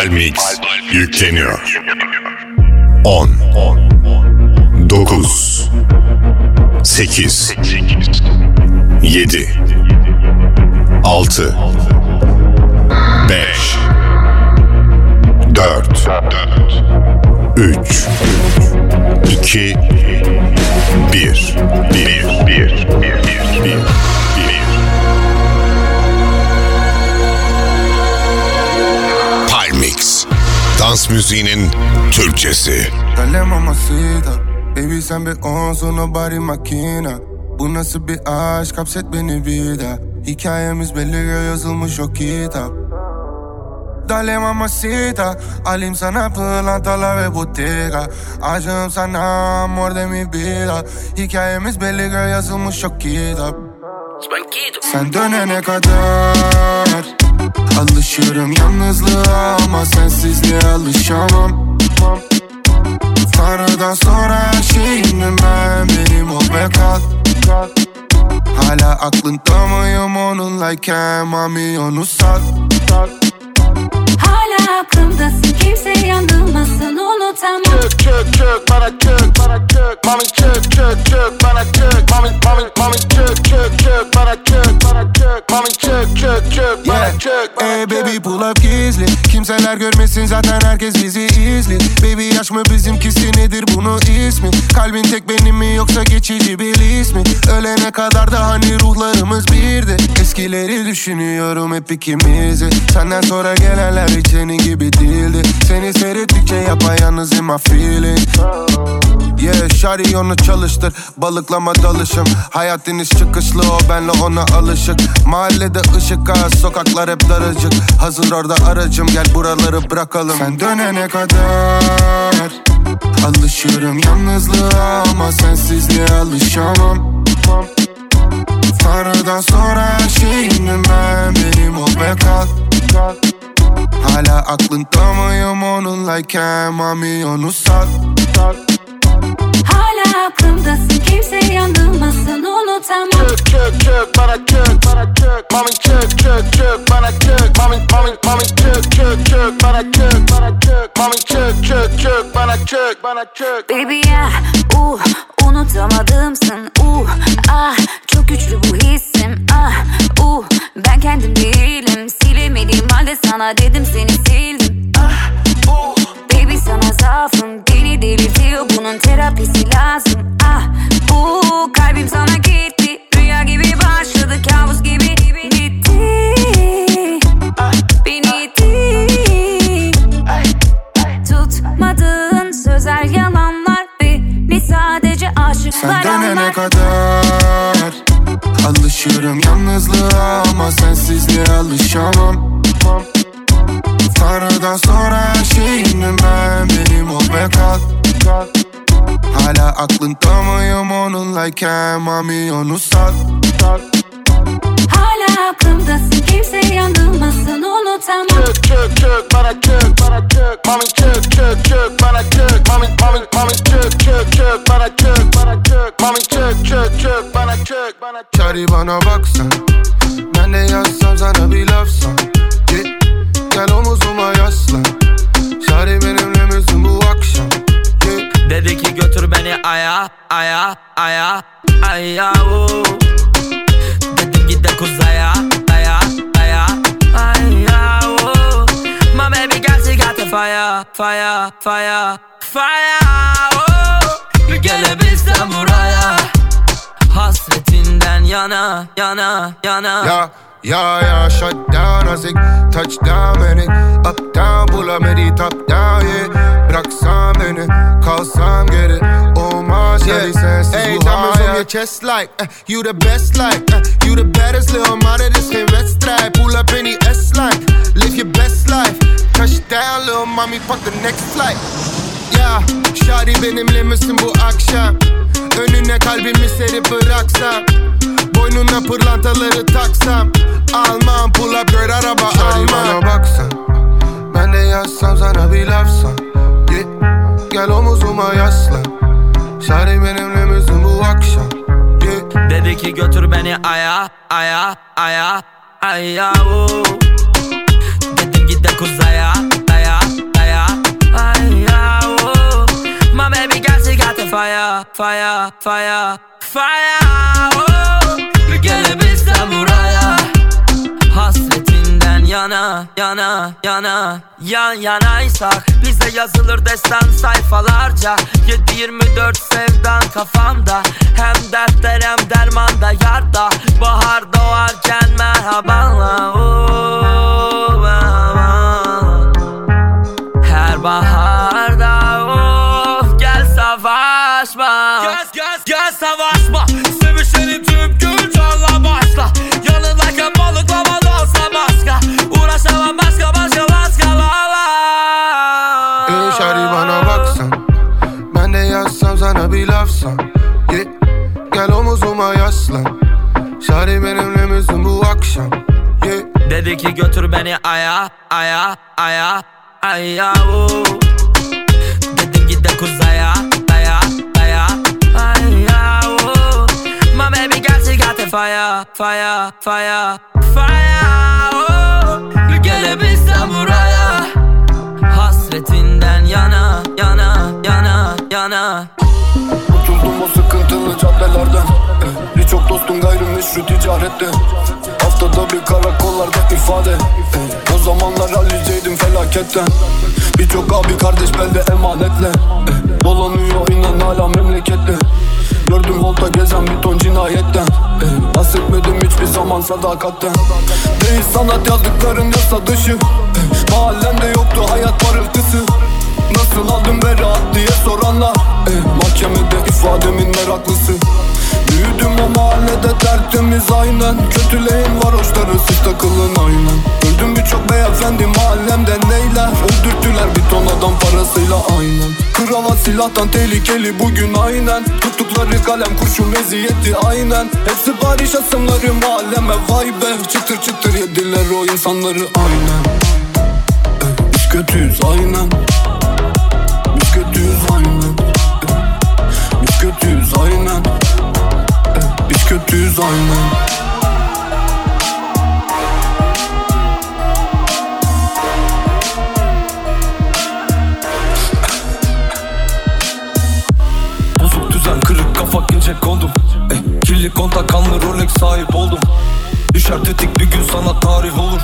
Palmix yükleniyor. 10 9 8 7 6 5 4 3 2 1 1 1 1 1 Dans müziğinin Türkçesi. Dale mamacita. Baby sen bir onsun nobody makina Bu nasıl bir aşk hapset beni bir daha. Hikayemiz belli yazılmış o kitap. Dale mamacita. Alayım sana pırlantalar ve bottega. Aşığım sana amor de mi vida. Hikayemiz belli yazılmış o kitap. Sen dönene kadar Alışırım yalnızlığa ama sensizliğe alışamam. Tanrıdan sonra her şeyimdim ben Benim ol ve kal Hala aklında mıyım onunlayken Mami onu Hala aklımdasın. Kimse yanılmasın unutamam. Çök çök çök bana çök bana çök Mami çök çök çök bana çök Mami mami mami çök çök çök bana çök bana çök Mami çök çök çök bana çök bana Ey çök. baby pull up gizli. Kimseler görmesin zaten herkes bizi izli. Baby yaş mı bizimkisi nedir bunu ismi? Kalbin tek benim mi yoksa geçici bir his mi? Ölene kadar da hani ruhlarımız birdi. Eskileri düşünüyorum hep ikimizi. Senden sonra gelenler hiç senin gibi değildi. Seni seyrettikçe yapayalnızım my feeling. Yeah şari onu çalıştır Balıklama dalışım. Hayat deniz çıkışlı o benle ona alışık. Mahallede ışık az Sokaklar hep daracık. Hazır orada aracım Gel buraları bırakalım. Sen dönene kadar Alışırım yalnızlığa Ama sensizliğe alışamam. Tanrıdan sonra her şeyimdim ben Benim ol ve Hala aklında mıyım onunlayken Mami onu sat Hala aklımdasın kimse yanılmasın unutamam. Çök çök çök bana çök bana çök Mami çök çök çök bana çök Mami mami mami çök çök çök bana çök bana çök Mami çök çök çök bana çök bana çök Baby ya uh, unutamadımsın uh, ah çok güçlü bu hissim ah uh, ben kendim değilim. Silemediğim halde sana dedim seni sildim. Ah uh, baby sana zaafım. Beni delirtiyor bunun terapisi lazım. Ah uh, kalbim sana gitti. Rüya gibi başladı kabus gibi bitti. Ah, beni itti Tutmadığın sözler yalanlar Beni sadece Sen aşıklar dönene anlar kadar Alışırım yalnızlığa ama sensizliğe alışamam. Tanrıdan sonra her şeyimdim ben Benim ol ve kal Hala aklında mıyım onunlayken Mami onu sat aklımdasın kimse yanılmasın unutamam Çök çök çök bana çök bana çök Mami çök çök çök bana çök Mami mami mami çök çök çök bana çök bana çök Mami çök çök çök bana çök bana çök Çari bana baksan Ben de yazsam sana bir lafsan Git gel omuzuma yaslan Şari benimle misin bu akşam Git Dedi ki götür beni aya aya aya aya oo. Fire fire fire oo. Gelebilsem buraya Hasretinden yana yana yana. Ya ya ya shut down azik Touchdown beni Up down bulamedi top down yeah. Bıraksan beni kalsam geri Olmaz yeah. sensiz hey, bu hayat on your chest like uh, You the best like uh, You the baddest little mother this geen wedstrijd Pull up in die S-line Live your best life. Touchdown little mommy fuck the next flight. Ya Şari benimle misin bu akşam Önüne kalbimi serip bıraksam Boynuna pırlantaları taksam Almam pull up girl araba almam bana baksan Ben de yazsam sana bir lafsan Git gel omuzuma yaslan. Şari benimle misin bu akşam. Git. Dedi ki götür beni aya aya aya aya oo. Dedim gide kuzaya aya fire, fire, fire. Oh. Gelebilsem buraya. Hasretinden yana, yana, yana Yan yanaysak Bize yazılır destan sayfalarca. 7-24 sevdan kafamda Hem dertler hem dermanda yarda. Bahar doğarken merhabanla oh, Her baharda Dedi ki götür beni aya aya aya aya oh. Dedim git de kuzaya daya daya aya oh. My baby got she got the fire fire fire fire oh. Gelebilsem buraya Hasretinden yana yana yana yana Kurtuldum o sıkıntılı caddelerden eh, Birçok dostum gayrimeşru ticarette Haftada bir karakollarda ifade. O zamanlar halliceydim felaketten. Birçok abi kardeş belde emanetle. Dolanıyor inan hala memlekette. Gördüm volta gezen bir ton cinayetten. Bahsetmedim hiçbir zaman sadakatten. Değil sanat yazdıkların yasa dışı. Mahallemde yoktu hayat parıltısı. Nasıl aldım beraat diye soranlar. Eh, Mahkemede ifademin meraklısı Büyüdüm o mahallede tertemiz aynen. Kötüleyin varoşları siz takılın aynen. Gördüm birçok beyefendi mahallemde neyler? Öldürttüler bir ton adam parasıyla aynen. Kravat silahtan tehlikeli bugün aynen. Tuttukları kalem kurşun meziyeti aynen. Hepsi barış asımları mahalleme vay be. Çıtır çıtır yediler o insanları aynen. Eh, Biz kötüyüz aynen. Biz kötüyüz aynen. Biz kötüyüz aynen Düzen kırık kafa gece kondum. Eh, Kirli kontak kanlı Rolex sahip oldum. Düşer tetik bir gün sana tarih olur.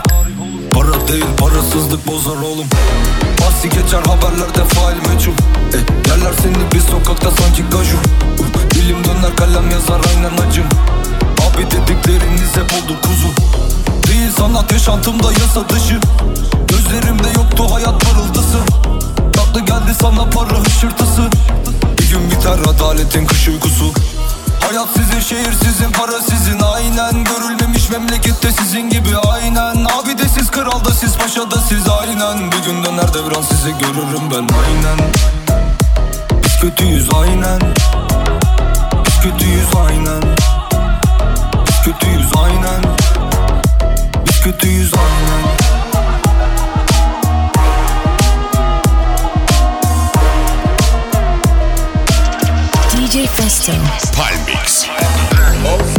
Para değil parasızlık bozar oğlum. Bahsi geçer haberlerde fail meçhul. Eh, Yerler seni bir sokakta sanki gaju. Uh, Dilim döner kalem yazar aynen acım Abi dedikleriniz hep oldu kuzu. Değil sanat yaşantımda yasa dışı. Gözlerimde yoktu hayat parıltısı. Tatlı geldi sana para hışırtısı. Bir gün biter adaletin kış uykusu. Hayat sizin şehir sizin para sizin. Aynen Görülmemiş memlekette sizin gibi. Aynen. Abi de siz kralda siz paşada siz. Aynen. Bir gün döner devran sizi görürüm ben. Aynen. Biz kötüyüz aynen. Biz kötüyüz aynen kötüyüz aynen Biz kötüyüz aynen DJ Festo. Palmix. Al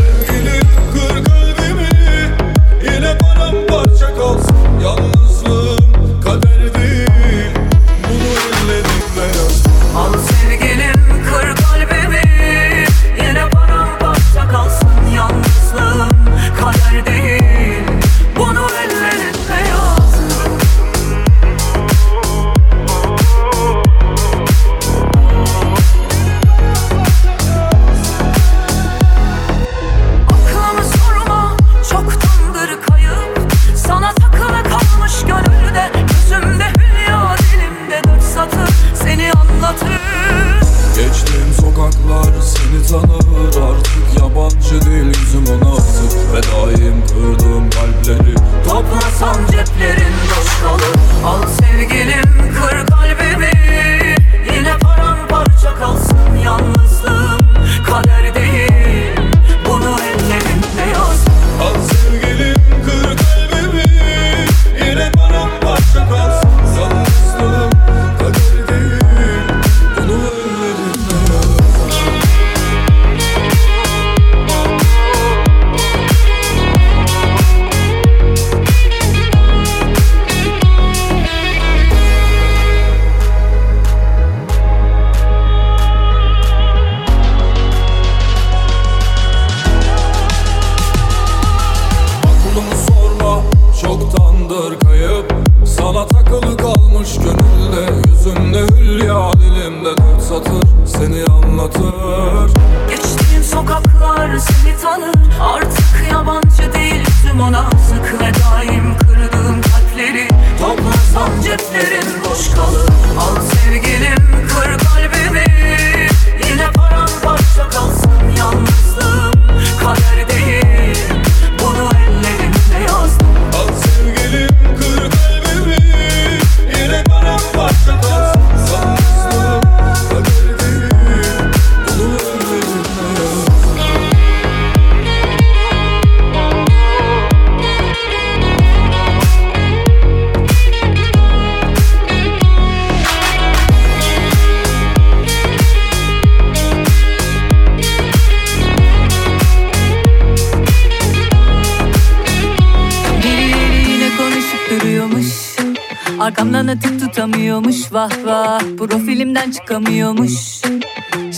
Arkamdan atıp tutamıyormuş vah vah Profilimden çıkamıyormuş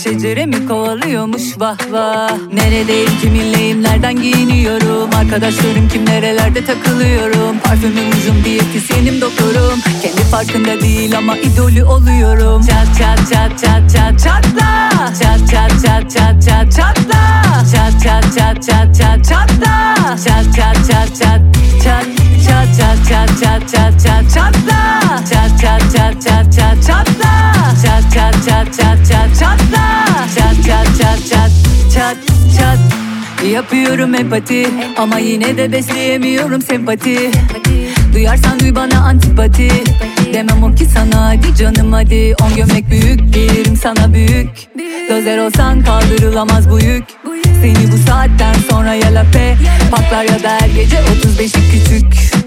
Şeceremi kovalıyormuş vah vah Neredeyim kiminleyim nereden giyiniyorum Arkadaşlarım kim nerelerde takılıyorum Parfümüm ucum diyetisyenim doktorum Kendi farkında değil ama idolü oluyorum Çat çat çat çat çat çatla Çat çat çat çat çat çatla Çat çat çat çat çat çatla Çat çat çat çat çat çat çat çat çat çat çat çatla Çat çat çat çat çat çatla Çat çat çat çat çat çatla Çat çat çat çat çat çat Yapıyorum empati ama yine de besleyemiyorum sempati. Duyarsan duy bana antipati. Demem o ki sana hadi canım hadi. On gömlek büyük giyerim sana büyük. Dozer olsan kaldırılamaz bu yük. Seni bu saatten sonra ya lape Patlar ya da her gece 35'i küçük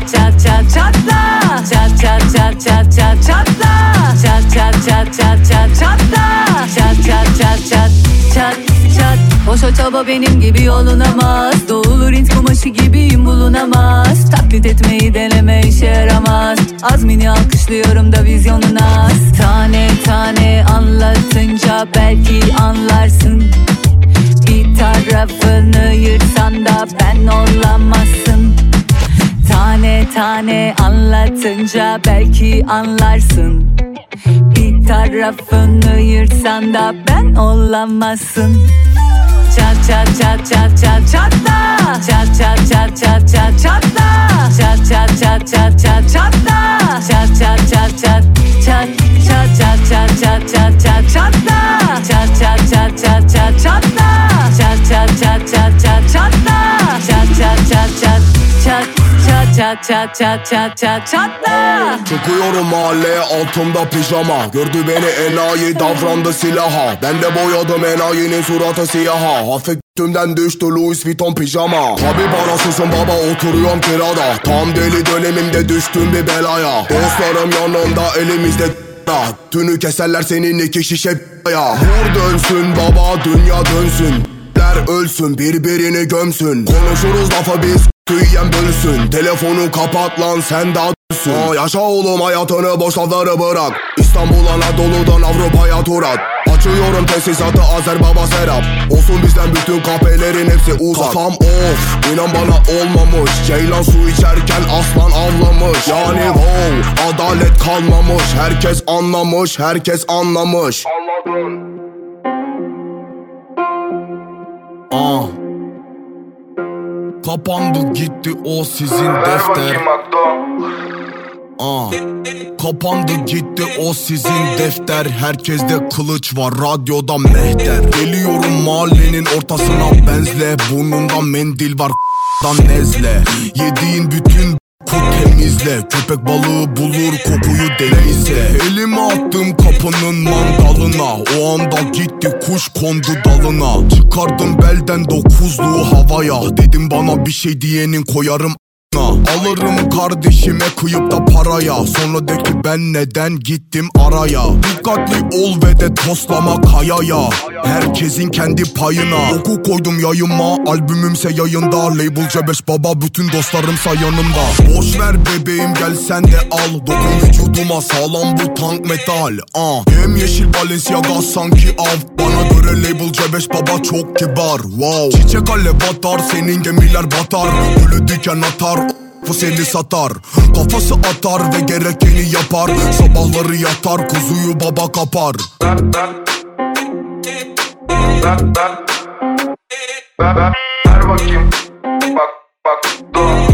çat çat çat çat çatla Çat çat çat çat çat çatla Çat çat çat çat çat çatla Çat çat çat çat çat çat Boşa çaba benim gibi yolunamaz Doğulur int kumaşı gibiyim bulunamaz Taklit etmeyi deneme işe yaramaz Azmini alkışlıyorum da vizyonun az Tane tane anlatınca belki anlarsın bir tarafını yırtsan da ben olamazsın Tane tane anlatınca belki anlarsın Bir tarafını yırtsan da ben olamazsın Çat çat çat çat çat çatla Çat çat çat çat çat çatla Çat çat çat çat çat çatla Çat çat çat çat çat çat çat çat çat çat çat çatla Çat çat çat çat çat çatla Çat çat çat çat çat çatla Çat çat çat çat çat çat çat çat çat çat çat çatla Çıkıyorum mahalleye altımda pijama Gördü beni enayi davrandı silaha Ben de boyadım enayinin suratı siyaha Hafif Tümden düştü Louis Vuitton pijama Tabi parasızım baba oturuyorum kirada Tam deli dönemimde düştüm bir belaya Dostlarım yanımda elimizde Tünü keserler senin iki şişe ya Vur dönsün baba dünya dönsün Der ölsün birbirini gömsün. Konuşuruz lafı biz tüyen bölsün. Telefonu kapat lan sen daha dönsün Aa, Yaşa oğlum hayatını boş lafları bırak. İstanbul Anadolu'dan Avrupa'ya tur at. Açıyorum tesisatı Azer Baba Serap. Olsun bizden bütün kahpelerin hepsi uzak. Kafam of inan bana olmamış. Ceylan su içerken aslan avlamış. Yani wow adalet kalmamış. Herkes anlamış herkes anlamış Aa. Kapandı gitti o sizin defter. Aa. Kapandı gitti o sizin defter. Herkeste kılıç var radyoda mehter. Geliyorum mahallenin ortasına benzle. Burnunda mendil var dan nezle. Yediğin bütün Kut temizle Köpek balığı bulur kokuyu deneyse. Elimi attım kapının mangalına O anda gitti kuş kondu dalına. Çıkardım belden dokuzluğu havaya Dedim bana bir şey diyenin koyarım Alırım kardeşime kıyıp da paraya. Sonra de ki ben neden gittim araya? Dikkatli ol ve de toslama kayaya. Herkesin kendi payına. Oku koydum yayıma. Albümümse yayında. Label C5 baba bütün dostlarımsa yanımda. Boş ver bebeğim gel sen de al. Dokun vücuduma sağlam bu tank metal. Uh. Hem yeşil Balenciaga sanki av. Bana göre label C5 baba çok kibar. Wow. Çiçek alev batar senin gemiler batar. Gülü diken atar bu seni satar Kafası atar ve gerekeni yapar. Sabahları yatar kuzuyu baba kapar. Ver bakayım. Bak bak dur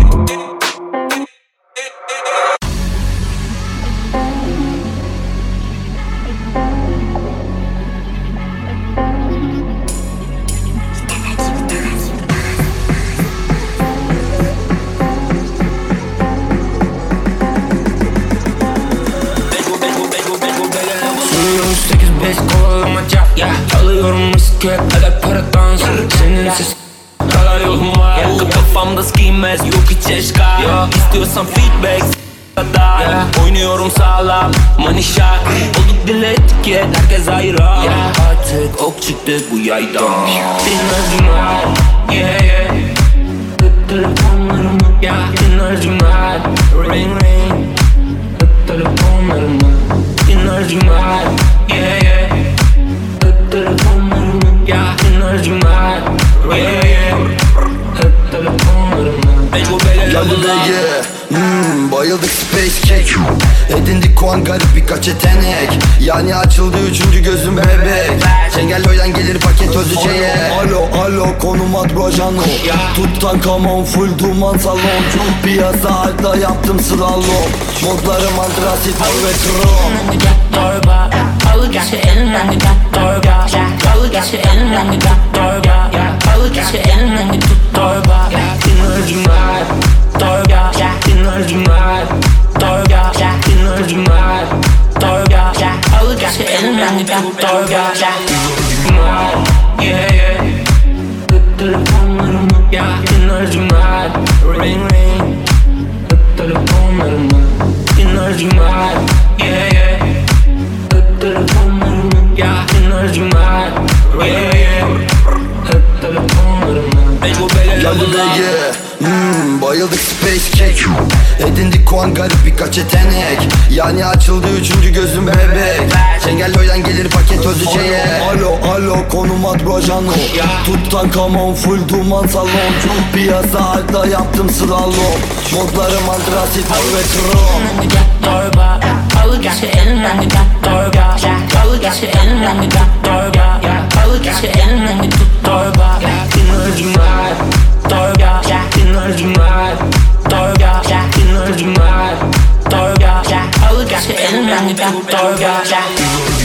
kovalamaca yeah. Alıyorum riski kadar para dans Senin ses kadar yolum var. Yeah. Kafamda skimez yok hiç yeah. İstiyorsan feedback kadar yeah. Oynuyorum sağlam shot Olduk dile etiket herkes ayrı yeah. Artık ok çıktı bu yaydan. Dinledim var. Yeah yeah. Telefonlarımı yeah. Dinledim var. Ring ring. Telefonlarımı Enerjim var. Yeah yeah Enerjim var Yeah yeah Hep telefonlarımı Geldi BG hmm, Bayıldık space cake. Edindik kuan garip birkaç yetenek. Yani açıldı üçüncü gözüm bebek. Çengelloy'dan gelir paket özüceye Alo alo konum at brojano Tuttan kamon full duman salon. Piyasa altta yaptım slalom. Modlarım antrasit mor ve krom Torba Alı geçi elinden bir tut torba Alı geçi elinden bir tut torba Alı geçi elinden bir tut torba Enerjim var Torba Enerjim var Torba Enerjim var Torba Alı geçi elinden bir tut torba Enerjim var Yeah. Yeah. Tut telefonlarımı Ya enerjim var Ring ring Tut telefonlarımı Enerjim var Yeah. Yeah Hep telefonlarımı Ya enerjim var Yeah yeah Hep telefonlarımı Geldi BG hmm, Bayıldık space cake Edindik kuan garip birkaç yetenek Yani açıldı üçüncü gözüm bebek Çengelloy'dan gelir paket özüceye Alo alo konum at brojano Tuttan kamon full duman salon Piyasa altta yaptım slalom Modlarım antrasit mor ve krom Torba Alı geçi elinden bir tut torba Alı geçi elinden bir tut torba Alı geçi elinden bir tut torba Enerjim var Torba Enerjim var Torba Enerjim var Torba Alı geçi elinden bir tut torba Tükendim,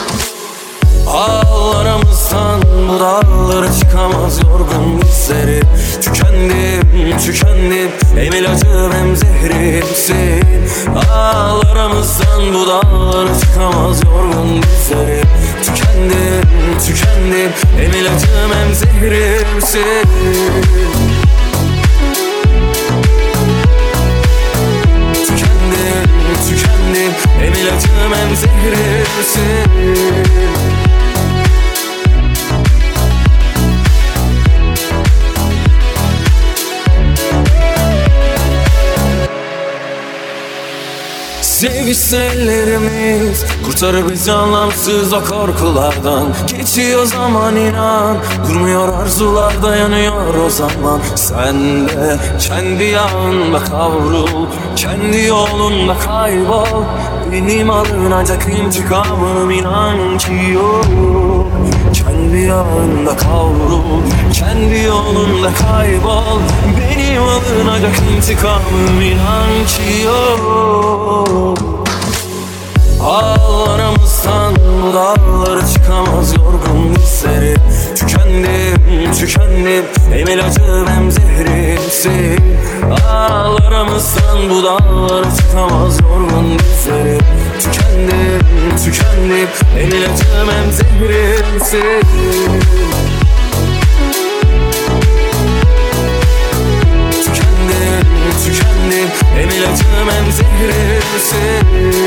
Ağlarımızdan bu dağlara çıkamaz yorgun bizleri Tükendim, tükendim. Hem ilacım hem zehrimsin Ağlarımızdan bu dağlara çıkamaz yorgun bizleri Tükendim, tükendim. Hem ilacım hem zehrimsin tükendim Hem ilacım hem zehrimsin Sevişse ellerimiz Kurtarır bizi anlamsız o korkulardan. Geçiyor zaman inan Durmuyor arzular dayanıyor o zaman. Sen de kendi yağında kavrul Kendi yolunda kaybol Benim alınacak intikamım inan ki yok. Kendi yağında kavrul Kendi yolunda kaybol. Benim alınacak intikamım inan ki yok. Ağlarımızdan bu dağlara çıkamaz yorgun hisleri Tükendim, tükendim. Hem ilacım hem zehrimsin. Ağlarımızdan bu dağlara çıkamaz yorgun hisleri Tükendim, tükendim. Hem ilacım hem zehrimsin. Tükendim, tükendim. Hem ilacım hem zehrimsin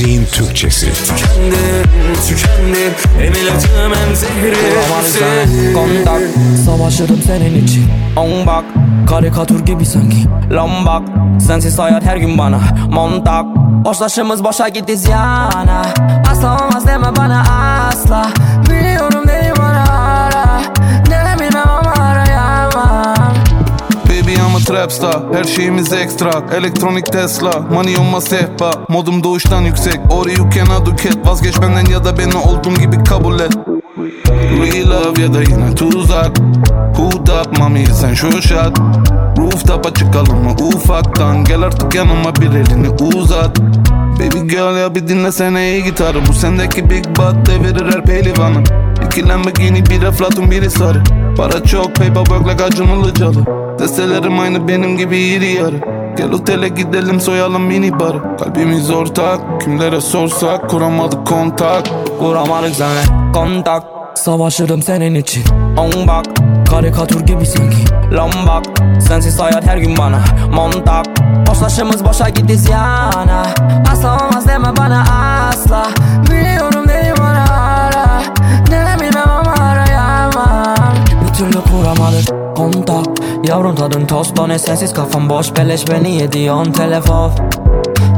Müziğin Türkçesi. Tükendim, tükendim Hem ilacım hem zehrimsin Kontak Savaşırım senin için. On bak Karikatür gibi sanki. Lombak Sensiz hayat her gün bana. Montak Hoşlaşımız boşa gitti ziyana. Asla olmaz deme bana asla Baby I'm a trap star Her şeyimiz ekstra. Elektronik Tesla Money on my sehpa. Modum doğuştan yüksek. Or you cannot cat Vazgeç benden ya da beni olduğum gibi kabul et. Real love ya da yine tuzak Hood up mami sen şu şat. Rooftop'a çıkalım mı ufaktan? Gel artık yanıma bir elini uzat girl ya bir dinlesene iyi gitarı Bu sendeki big butt devirir her pehlivanı. İki Lamborghini bir Eflatun biri sarı. Para çok paperwork like Acun Ilıcalı. Destelerim aynı benim gibi iri yarı. Gel otele gidelim soyalım mini barı. Kalbimiz ortak kimlere sorsak Kuramadık kontak. Kuramadık seninle kontak. Savaşırım senin için. On bak. Karikatür gibi sanki. Lombak Sensiz hayat her gün bana. Montak Hoşlaşımız boşa gitti ziyana Asla olmaz deme bana asla. Biliyorum dedim bana ara Ne bilmem ama arayamam. Bir türlü kuramadık kontak. Yavrum tadın tostone sensiz kafam boş. Beleş beni yediyorsun telefon.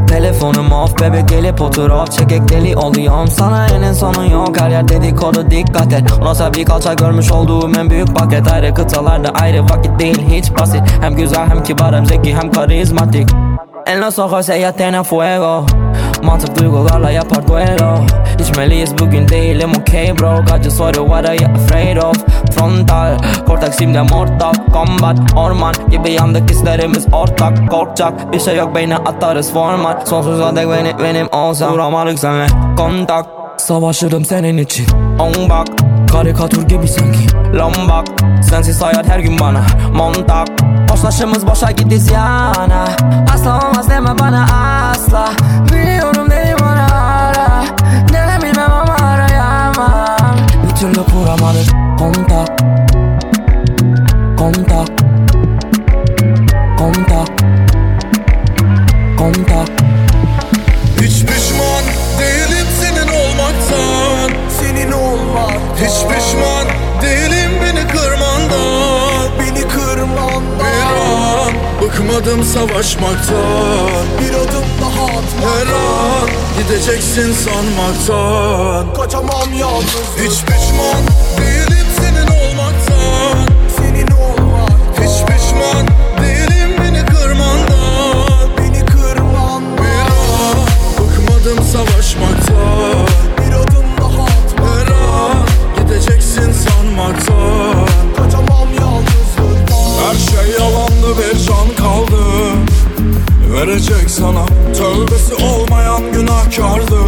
Telefonum off bebek gelip otur off Çekek deli oluyorum. Sana enin sonu yok Her yer dedikodu dikkat et. Ona bir kalça görmüş olduğum en büyük paket. Ayrı kıtalarda ayrı vakit değil hiç basit. Hem güzel hem kibar hem zeki hem karizmatik. En los ojos ella tiene fuego Mantık duygularla yapar duelo. İçmeliyiz bugün değilim okay bro. God just what are you afraid of? Frontal Kortak simde mortal Combat Orman gibi yandık hislerimiz ortak. Korkacak bir şey yok beyne atarız format Sonsuza dek beni benim olsam. Duramadık senle kontak. Savaşırım senin için. On bak Karikatür gibi sanki. Lombak Sensiz hayat her gün bana. Montak. Hoşlaşımız boşa gitti ziyana Asla olmaz deme bana asla değilim beni kırmandan Beni kırmandan Bir an bıkmadım savaşmaktan Bir adım daha atmaktan Her an gideceksin sanmaktan Kaçamam yalnız. Hiç pişman değilim senin olmaktan. Senin olmak. Hiç pişman değilim beni kırmandan Beni kırmandan Bir an bıkmadım savaşmaktan sanmaktan Kaçamam yalnızlıktan. Her şey yalandı bir can kaldı. Verecek sana tövbesi olmayan günahkardı.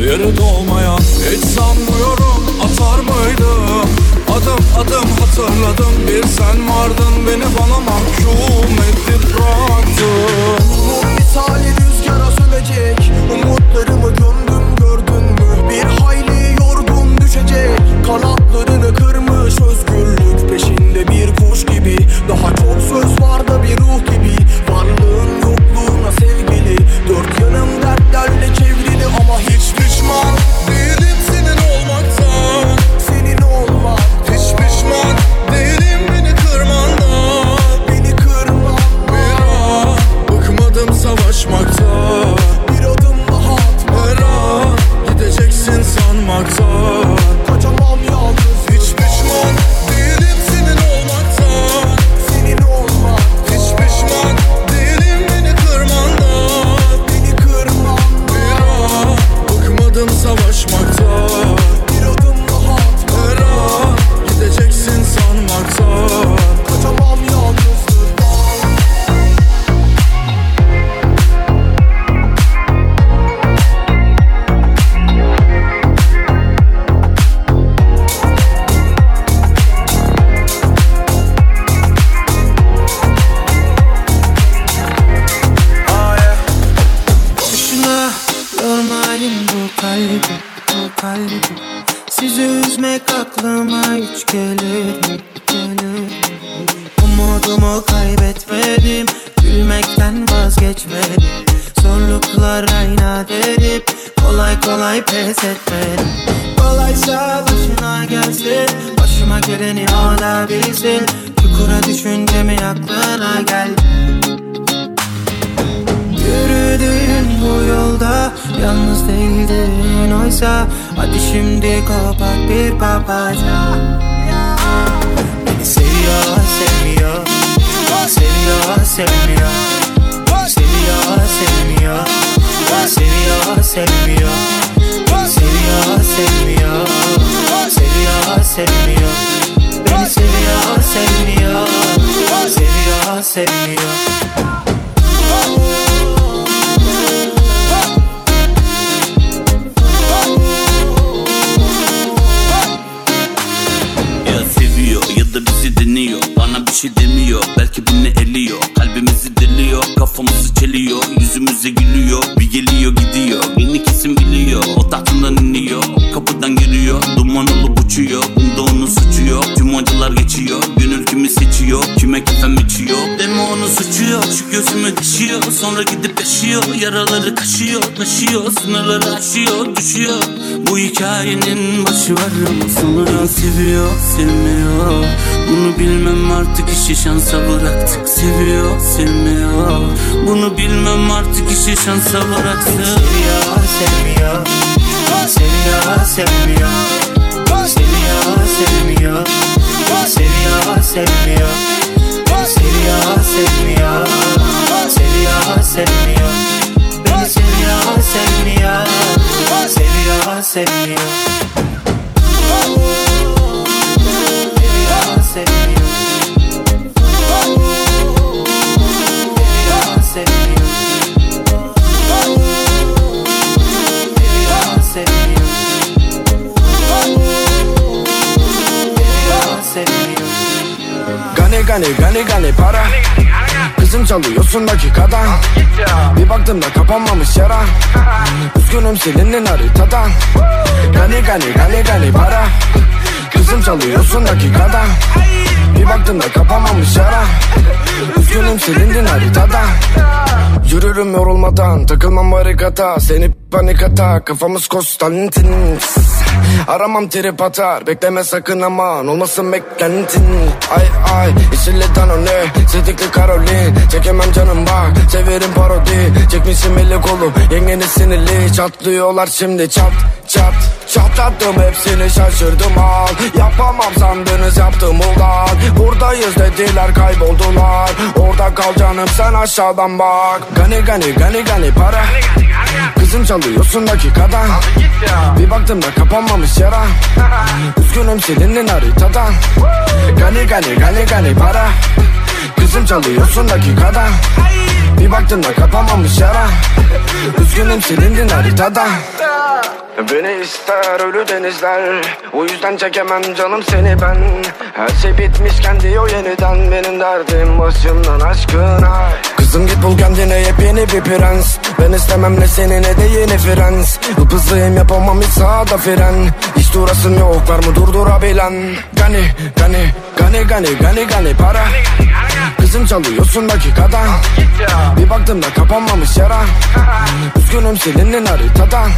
Yeri dolmayan hiç sanmıyorum atar mıydım Adım adım hatırladım bir sen vardın Beni bana mahkum edip bıraktın. Umut misali rüzgara sövecek. Umutlarımı gömdüm gördün mü? Bir hayli yorgun düşecek Kanatlarını kırmış özgürlük peşinde bir kuş gibi. Daha çok söz var da bir ruh gibi. Varlığın yokluğuna sevgili. Dört yanım dertlerle çevrili ama hiç pişman değil. Bu hikayenin başı var ama sonra seviyor sevmiyor. Bunu bilmem artık işi şansa bıraktık. Seviyor sevmiyor. Bunu bilmem artık işi şansa bıraktık. Seviyor, sevmiyor. Seviyor, sevmiyor. Seviyor, sevmiyor. Seviyor, sevmiyor. Seviyor, sevmiyor. Seviyor, sevmiyor Beni seviyor, sevmiyor Seviyor, sevmiyor Seviyor, sevmiyor Seviyor, sevmiyor Seviyor, sevmiyor Seviyor, sevmiyor Gani gani gani gani para Kızım çalıyorsun dakikadan. Bir baktım da kapanmamış yara. Üzgünüm silindin haritadan Gani gani gani gani para Kızım çalıyorsun dakikadan Bir baktım da kapanmamış yara Üzgünüm silindin haritada Yürürüm yorulmadan Takılmam barikata. Seni panik ata Kafamız Konstantin. Aramam trip atar Bekleme sakın aman. Olmasın beklentin. Ay ay Yeşilli Danone Sedikli Karolin Çekemem canım bak. Severim parodi Çekmişim eli kolu. Yengeni sinirli Çatlıyorlar şimdi çat çat Çatlattım hepsini şaşırdım al. Yapamam sandınız yaptım ulan. Buradayız dediler kayboldular. Orada kal canım sen aşağıdan bak. Gani gani gani gani para. Kızım çalıyorsun dakikada. Bir baktım da kapanmamış yara. Üzgünüm silindin haritadan Gani gani gani gani para. Kızım çalıyorsun dakikada. Bir baktım da kapanmamış yara. Üzgünüm silindin haritada Beni ister ölü denizler O yüzden çekemem canım seni ben. Her şey bitmişken diyor yeniden Benim derdim başımdan aşkına Kızım git bul kendine yepyeni bir prens. Ben istemem ne seni ne de yeni frens Hıpızlıyım yapamam hiç sağda fren. Hiç durasım yok var mı durdurabilen? Gani gani gani gani gani gani para. Kızım çalıyorsun dakikada. Bir baktım da kapanmamış yara. Üzgünüm silindin haritadan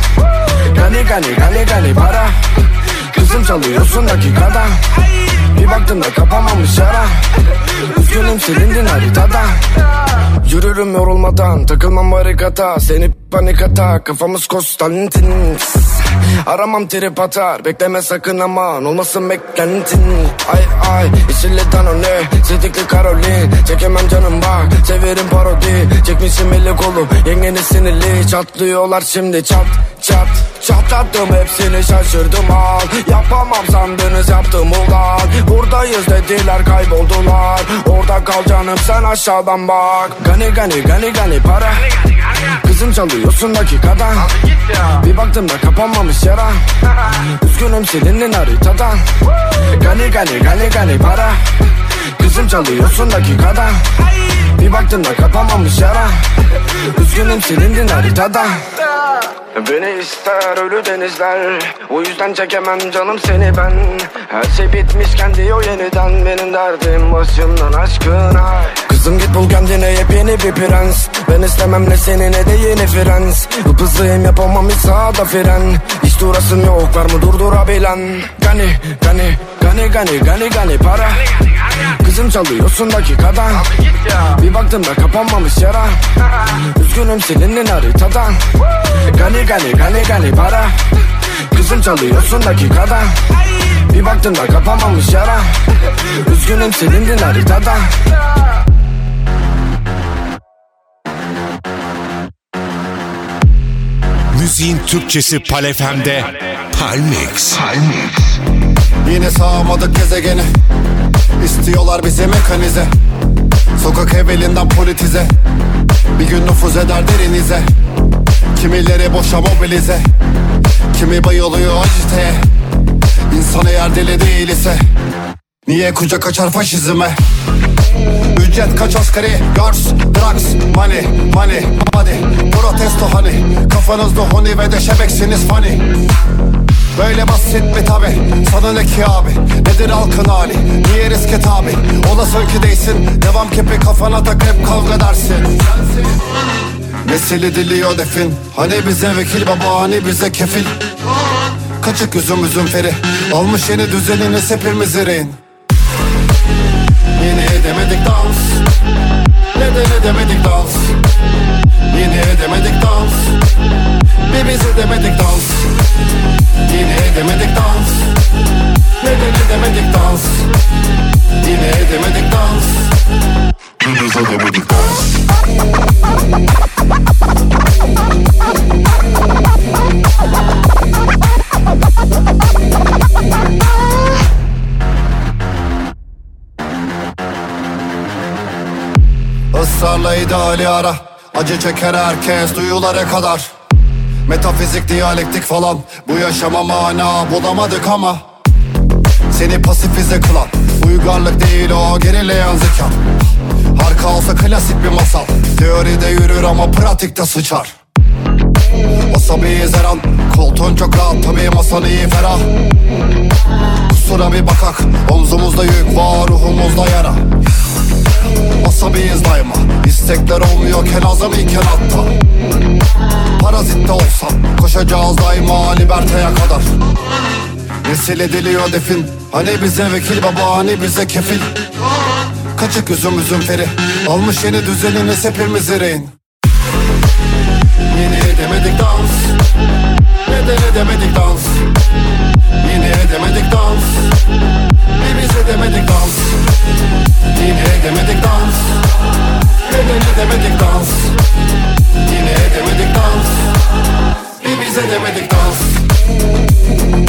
Gani gani gani gani para. Kızım çalıyorsun dakikada Bir baktım da kapanmamış yara Üzgünüm silindin haritada Yürürüm yorulmadan Takılmam barikata Seni panik ata Kafamız Konstantin Aramam trip atar Bekleme sakın aman. Olmasın beklentin. Ay ay Yeşilli Danone Sedikli Karolin Çekemem canım bak. Severim parodi Çekmişim eli kolu. Yengeni sinirli Çatlıyorlar şimdi. Çat çat Çatlattım hepsini şaşırdım al. Yapamam sandınız yaptım ulan Buradayız dediler kayboldular. Orada kal canım sen aşağıdan bak. Gani gani gani gani para. Kızım çalıyorsun dakikada. Bir baktım da kapanmamış yara. Üzgünüm silindin haritadan Gani gani gani gani para. Kızım çalıyorsun dakikada Bir baktım da kapanmamış yara. Üzgünüm silindin haritada. Beni ister ölü denizler O yüzden çekemem canım seni ben. Her şey bitmişken diyor yeniden Benim derdim başımdan aşkına. Kızım git bul kendine yepyeni bir prens. Ben istemem ne seni ne de yeni frens Hızlıyım yapamam hiç sağda fren. Hiç durasım yok var mı durdurabilen? Gani gani gani gani gani gani para. Kızım çalıyorsun dakikada. Bir baktım da kapanmamış yara. Üzgünüm silindin haritadan Gani gani gani gani para. Kızım çalıyorsun dakikada. Bir baktım da kapanmamış yara. Üzgünüm silindin haritadan Müziğin Türkçesi Palefem'de Palmix. Yine sağamadık gezegeni. İstiyorlar bizi mekanize. Sokak evvelinden politize. Bir gün nüfuz eder derinize. Kimileri boşa mobilize. Kimi bayılıyor aciteye. İnsan eğer deli değil ise Niye kucak açar faşizme? Ücret kaç asgari Girls, drugs, money, money, money. Protesto hani Kafanızda honi ve de şebeksiniz funny Böyle basit mi tabi. Sana ne ki abi? Nedir halkın hali? Niye riske tabi Olasın ki değilsin Devam kepi kafana tak hep kavga dersin. Nesili diliyor defin. Hani bize vekil baba hani bize kefil. Kaçık üzüm üzüm feri. Almış yeni düzenini hepimiz rehin Yine edemedik dans. Neden edemedik dans? Yine edemedik dans. Bir biz edemedik dans Yine edemedik dans. Neden edemedik dans? Yine edemedik dans. Biz edemedik. Dans Israrla ideali ara. Acı çeker herkes duyulara kadar Metafizik, diyalektik falan. Bu yaşama mana bulamadık ama. Seni pasifize kılan Uygarlık değil o gerileyen zeka. Harika olsa klasik bir masal. Teoride yürür ama pratikte sıçar. Asabiyiz her an Koltuğun çok rahat tabii masan iyi ferah. Kusura bir bakak Omzumuzda yük var ruhumuzda yara Asabiyiz daima. İstekler olmuyorken azam iken hatta Parazitte olsam Koşacağız daima liberteye kadar. Nesil ediliyor defin Hani bize vekil baba hani bize kefil. Kaçık üzüm üzüm feri. Almış yeni düzenini hepimiz rehin Yine edemedik dans. Neden edemedik dans? Yine edemedik dans. Bir biz edemedik dans Yine edemedik dans. Neden edemedik dans. Yine edemedik dans. Bir biz edemedik dans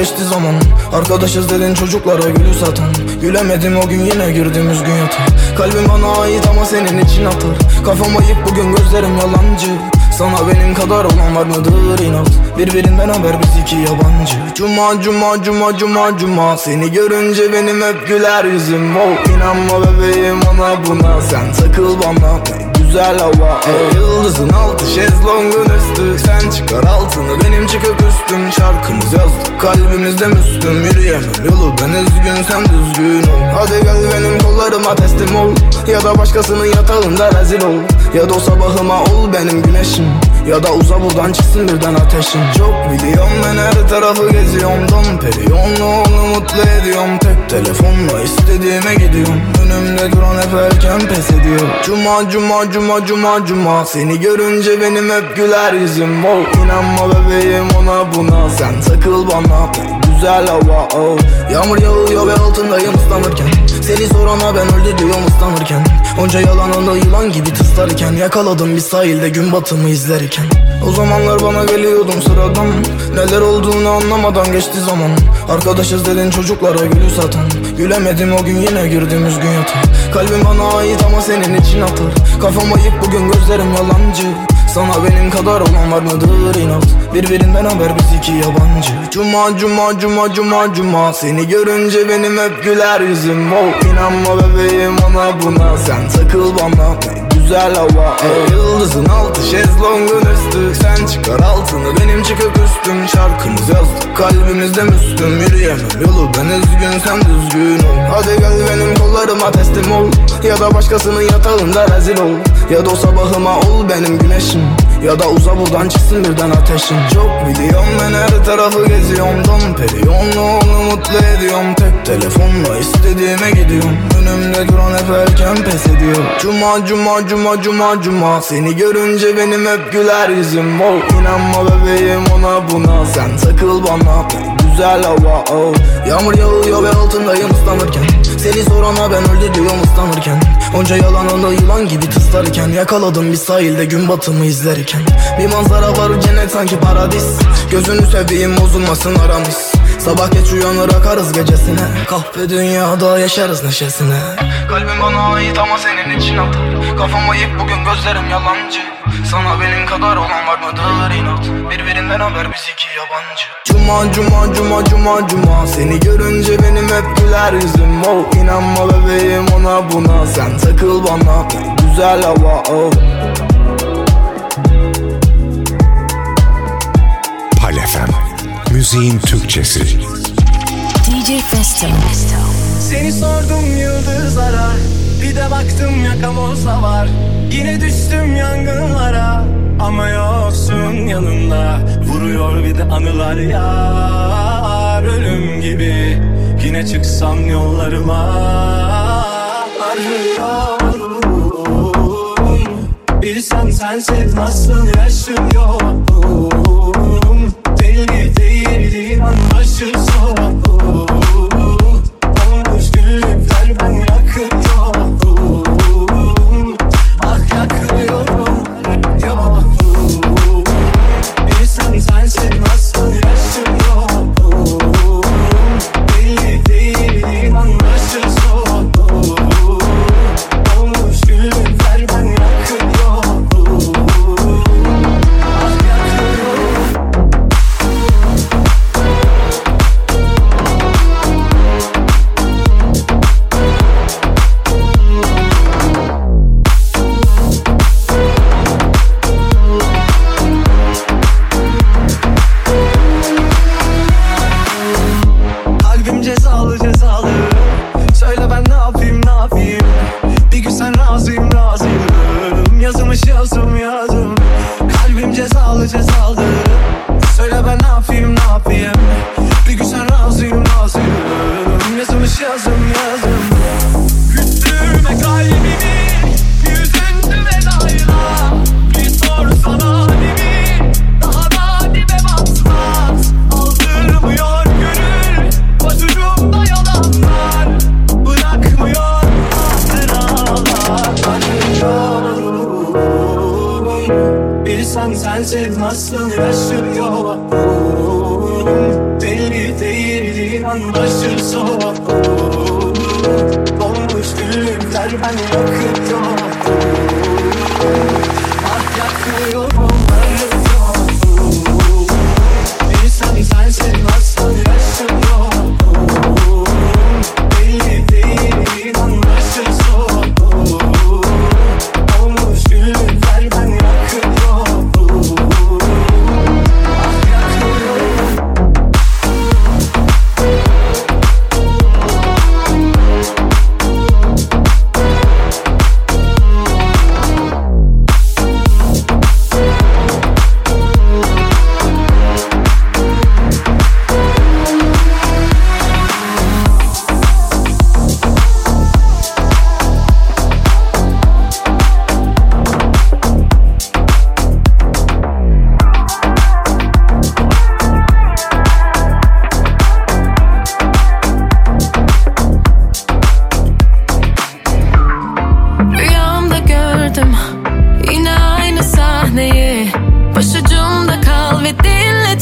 geçti zaman. Arkadaşız dedin çocuklara gülü satan Gülemedim o gün yine girdim üzgün yatağa Kalbim bana ait ama senin için atar. Kafam ayık bugün gözlerim yalancı. Sana benim kadar olan var mıdır inat? Birbirinden haber biz iki yabancı. Cuma cuma cuma cuma cuma. Seni görünce benim hep güler yüzüm. Oh, İnanma bebeğim ona buna. Sen takıl bana güzel hava. Oh, Yıldızın altı şezlongun üstü. Sen çıkar altını benim çıkıp üstüm. Şarkımız yazdık kalbimizde müslüm. Yürüyemem yolu ben üzgün sen düzgün ol. Hadi gel benim kollarıma teslim ol. Ya da başkasının yatağında rezil ol. Ya da o sabahıma ol benim güneşim Ya da uza buradan çıksın birden ateşim Çok biliyorum ben her tarafı geziyorum. Dom periyonlu onu mutlu ediyorum. Tek telefonla istediğime gidiyorum. Önümde duran hep erken pes ediyor. Cuma cuma cuma cuma cuma. Seni görünce benim hep güler yüzüm. Oh, İnanma bebeğim ona buna. Sen takıl bana güzel hava oh. Yağmur yağıyor ve altındayım ıslanırken. Seni sorana ben öldü diyorum ıslanırken. Onca yalan onu yılan gibi tıslarken. Yakaladım bir sahilde gün batımı izlerken. O zamanlar bana geliyordum sıradan. Neler olduğunu anlamadan geçti zaman. Arkadaşız dedin çocuklara gülü satan. Gülemedim o gün yine girdim üzgün yatağa. Kalbim bana ait ama senin için atar Kafam ayık bugün gözlerim yalancı sana benim kadar olan var mıdır inat? Birbirinden haber biz iki yabancı. Cuma cuma cuma cuma cuma. Seni görünce benim hep güler yüzüm. Oh, İnanma bebeğim ona buna. Sen takıl bana güzel hava. Oh, Yıldızın altı şezlongun üstü. Sen çıkar altını benim çıkıp üstüm. Şarkımız yazdık kalbimizde müslüm. Yürüyemem yolu ben üzgün sen düzgün ol. Hadi gel benim kollarıma teslim ol. Ya da başkasının yatağında rezil ol. Ya da o sabahıma ol benim güneşim ya da uza buradan çıksın birden ateşin. Çok biliyorum ben her tarafı geziyorum. Dom periyonlu onu mutlu ediyorum. Tek telefonla istediğime gidiyorum. Önümde duran hep erken pes ediyor. Cuma cuma cuma cuma cuma. Seni görünce benim hep güler yüzüm. Oh, İnanma bebeğim ona buna. Sen takıl bana güzel hava oh. Yağmur yağıyor ve altındayım ıslanırken. Seni sorana ben öldü diyorum ıslanırken. Onca yalan onu yılan gibi tıslarken. Yakaladım bir sahilde gün batımı izlerken. Bir manzara var cennet sanki paradis. Gözünü seveyim bozulmasın aramız. Sabah geç uyanır akarız gecesine. Kahve dünyada yaşarız neşesine. Kalbim bana ait ama senin için atar. Kafam ayık bugün gözlerim yalancı Sana benim kadar olan var mıdır inat Birbirinden haber biz iki yabancı Cuma cuma cuma cuma cuma Seni görünce benim hep güler yüzüm oh, İnanma bebeğim ona buna Sen takıl bana güzel hava oh. Palefem. Müziğin Türkçesi. DJ Festo. Seni sordum yıldızlara Bir de baktım yakamozda var. Yine düştüm yangınlara Ama yoksun yanımda. Vuruyor bir de anılar yar Ölüm gibi. Yine çıksam yollarıma Arıyorum. Bilsen sensiz nasıl yaşıyorum. Deli değilim anlaşılsın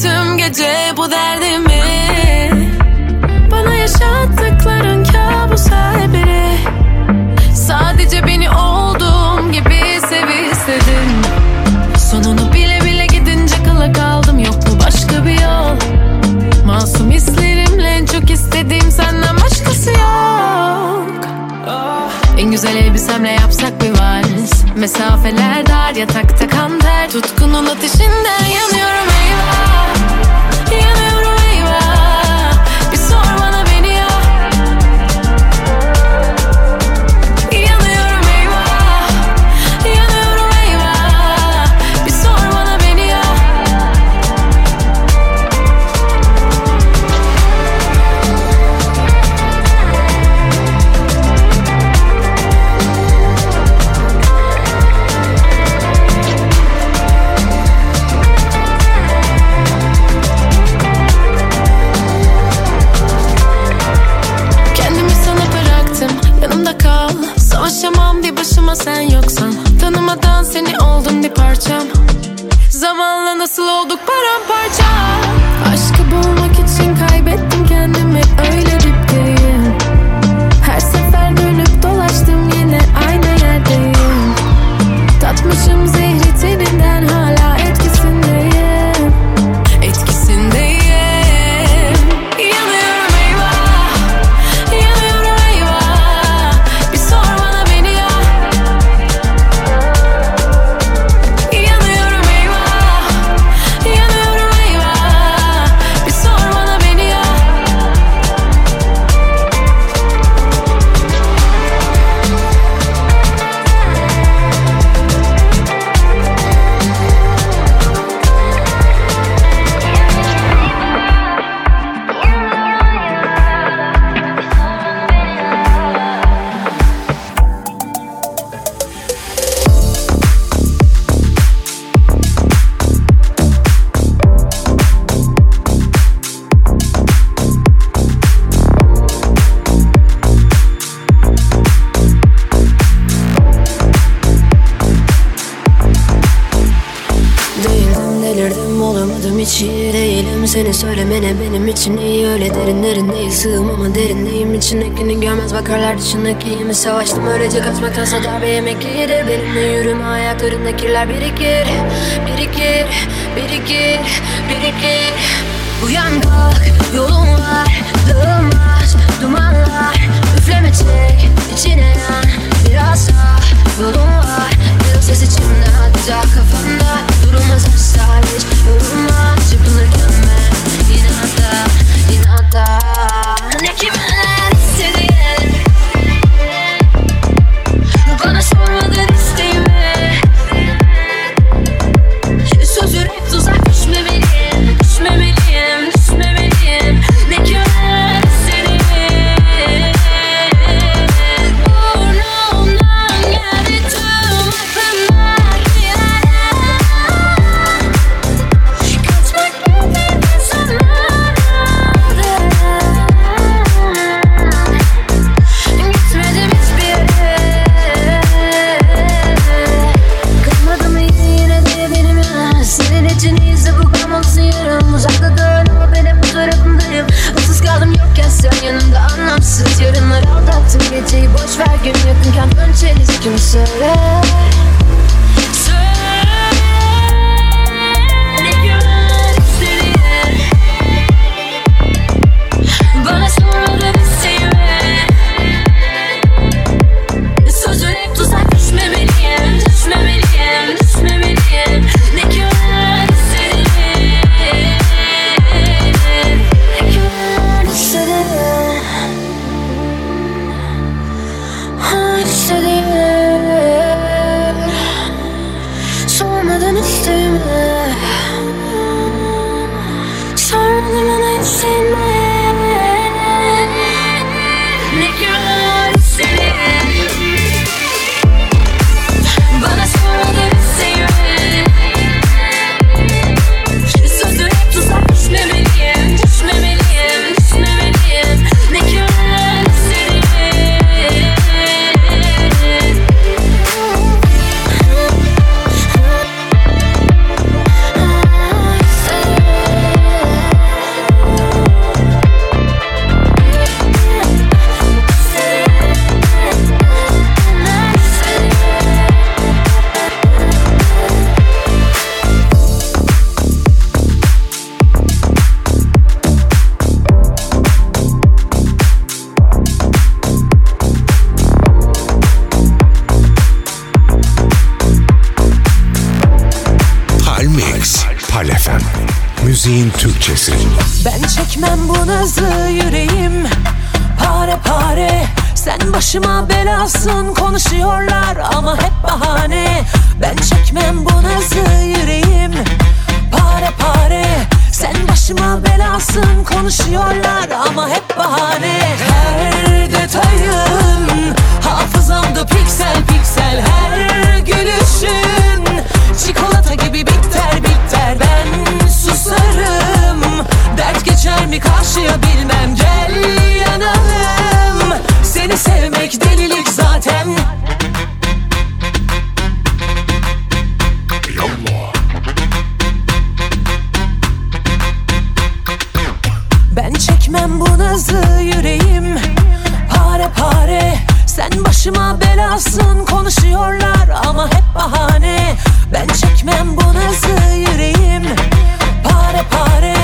tüm gece bu derdimi? Bana yaşattıkların kabus her biri Sadece beni o Mesafeler dar yatakta kan ter Tutkunun ateşinden yanıyorum eyvah. görmez bakarlar dışındakiyimi Savaştım öylece kaçmaktansa darbe yemek iyidir Benimle yürüme. Ayaklarında kirler birikir Birikir, birikir, birikir. Uyan kalk, yolun var Dağılmaz dumanlar. Üfleme çek, içine yan Biraz daha yolun var Yıl ses içimde, hatta kafamda Durulmaz asla hiç yorulma Çırpınırken ben Yine hatta, Ne kime Palmix, Palefem. Müziğin Türkçesi. Ben çekmem bu nazı yüreğim. Pare pare Sen başıma belasın. Konuşuyorlar ama hep bahane. Ben çekmem bu nazı yüreğim. Pare pare Sen başıma belasın. Konuşuyorlar ama hep bahane. Her detayın hafızamda piksel piksel Her gülüşün. Çikolata gibi bitter Ben susarım. Dert geçer mi karşıya bilmem. Gel yanalım. Seni sevmek delilik zaten. Ben çekmem bu nazı yüreğim. Pare pare. Sen başıma belasın. Konuşuyorlar ama hep bahane Ben çekmem bu nazı yüreğim. Pare pare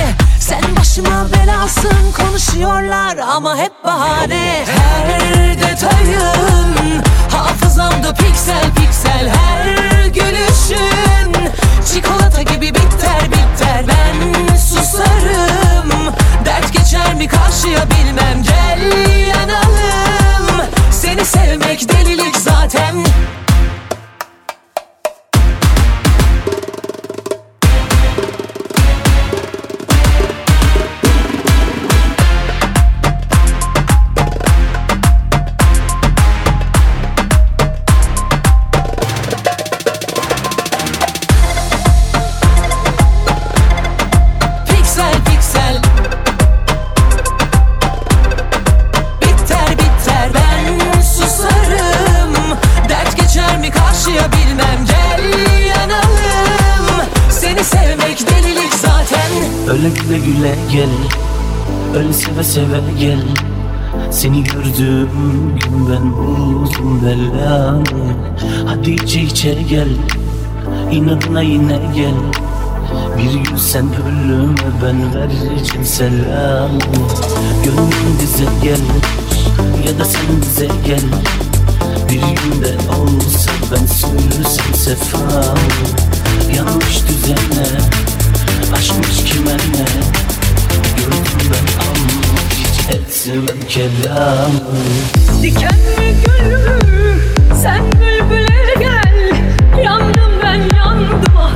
Sen başıma belasın. Konuşuyorlar ama hep bahane. Her detayın hafızamda piksel piksel. Her gülüşün çikolata gibi bitter bitter Ben susarım Dert geçer mi karşıya bilmem. Gel yanalım Seni sevmek delilik zaten gel. Öyle seve seve gel. Seni gördüğüm gün ben buldum belanı Hadi içe içe gel. İnadına yine gel. Bir gün sen ölüme ben vereceğim selamı. Gönlüm bize gel. Ya da sen bize gel. Bir günde olsa ben sürsem sefamı. Yanlış düzene Aşkmış kime ne Gördüm ben ama hiç etmem kelamı. Diken mi gül? Mü? Sen bülbüle gel. Yandım ben yandım ah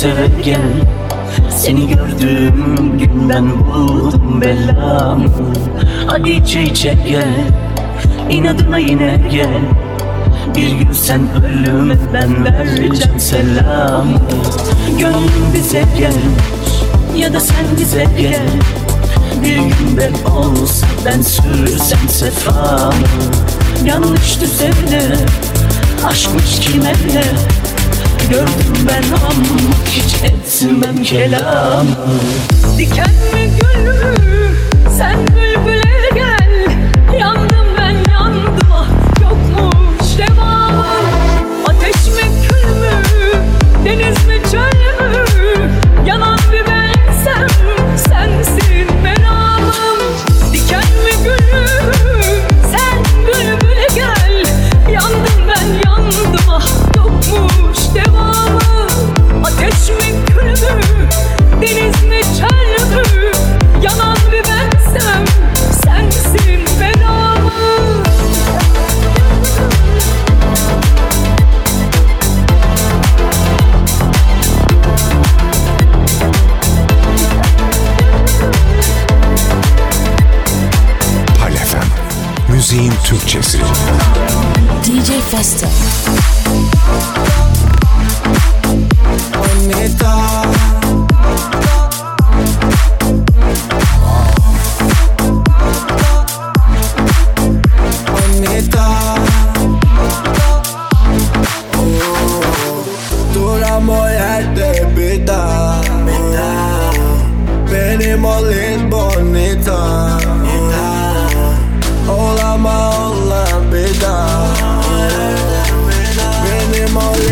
Gel Seni gördüğüm günden buldum belamı. Hadi içe içe gel İnadına yine gel Bir gün sen ölüme ben vereceğim selamı. Gönlüm bize gel Ya da sen bize gel Bir gün ben olsa ben sürsem sefamı. Yanlıştı sevde Aşkmış kime ne Gördüm ben ama hiç etmem kelamı Diken mi gül mü? Sen bülbüle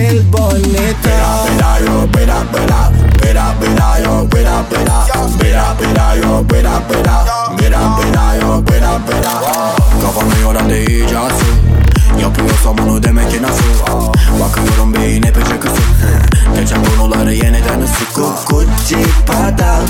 Olin bonita Bera, yo, bera, bera Bera, bera, yo, bera, bera Bera, bera, yo, bera, bera Bera, bera, yo, bera, bera Kafanı yoran değicası Yapıyorsam onu demek ki nasıl Bakıyorum beyin epeyce kısık Geçen konuları yeniden ısık Gucci Prada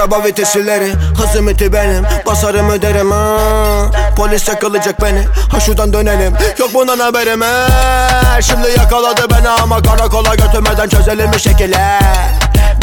araba vitesileri Hız limiti benim Basarım öderim ha. Polis yakalayacak beni Ha şuradan dönelim Yok bundan haberim ha. Şimdi yakaladı beni ama karakola götürmeden çözelim bir şekilde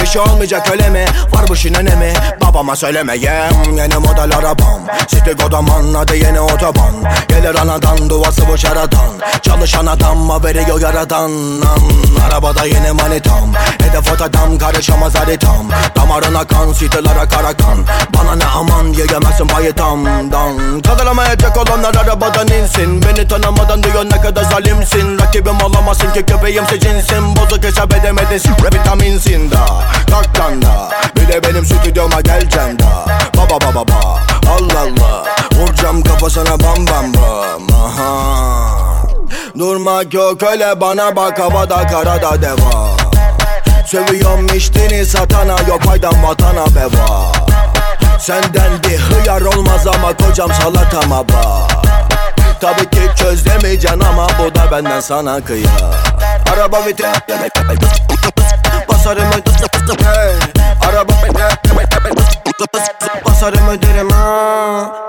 şey olmayacak öyle mi? Var bu işin önemi. Babama söylemeyem Yeni model arabam. City Godaman adı yeni otoban. Gelir anadan duası bu şaradan Çalışan adam haberi yok yaradan? An, Arabada yeni manitam. Hedef adam karışamaz haritam. Damarına kan sitelere kara kan Bana ne aman yiyemezsin bayıtamdan Kaldıramayacak olanlar arabadan insin. Beni tanımadan diyor ne kadar zalimsin. Rakibim olamazsın ki köpeğimse cinsin Bozuk hesap edemedin vitaminsin da Taktan da Bir de benim stüdyoma geleceksin da Baba baba baba Allah Allah. Vuracağım kafasına bam bam bam. Aha. Durmak yok öyle bana bak havada karada deva. Sövüyorum içtiğini satana yok paydan vatana beva. Senden bir hıyar olmaz ama kocam salatama bak Tabii ki çözemeyeceksin ama bu da benden sana kıya Araba vitrin Basarım hey. Araba Basarım öderim ha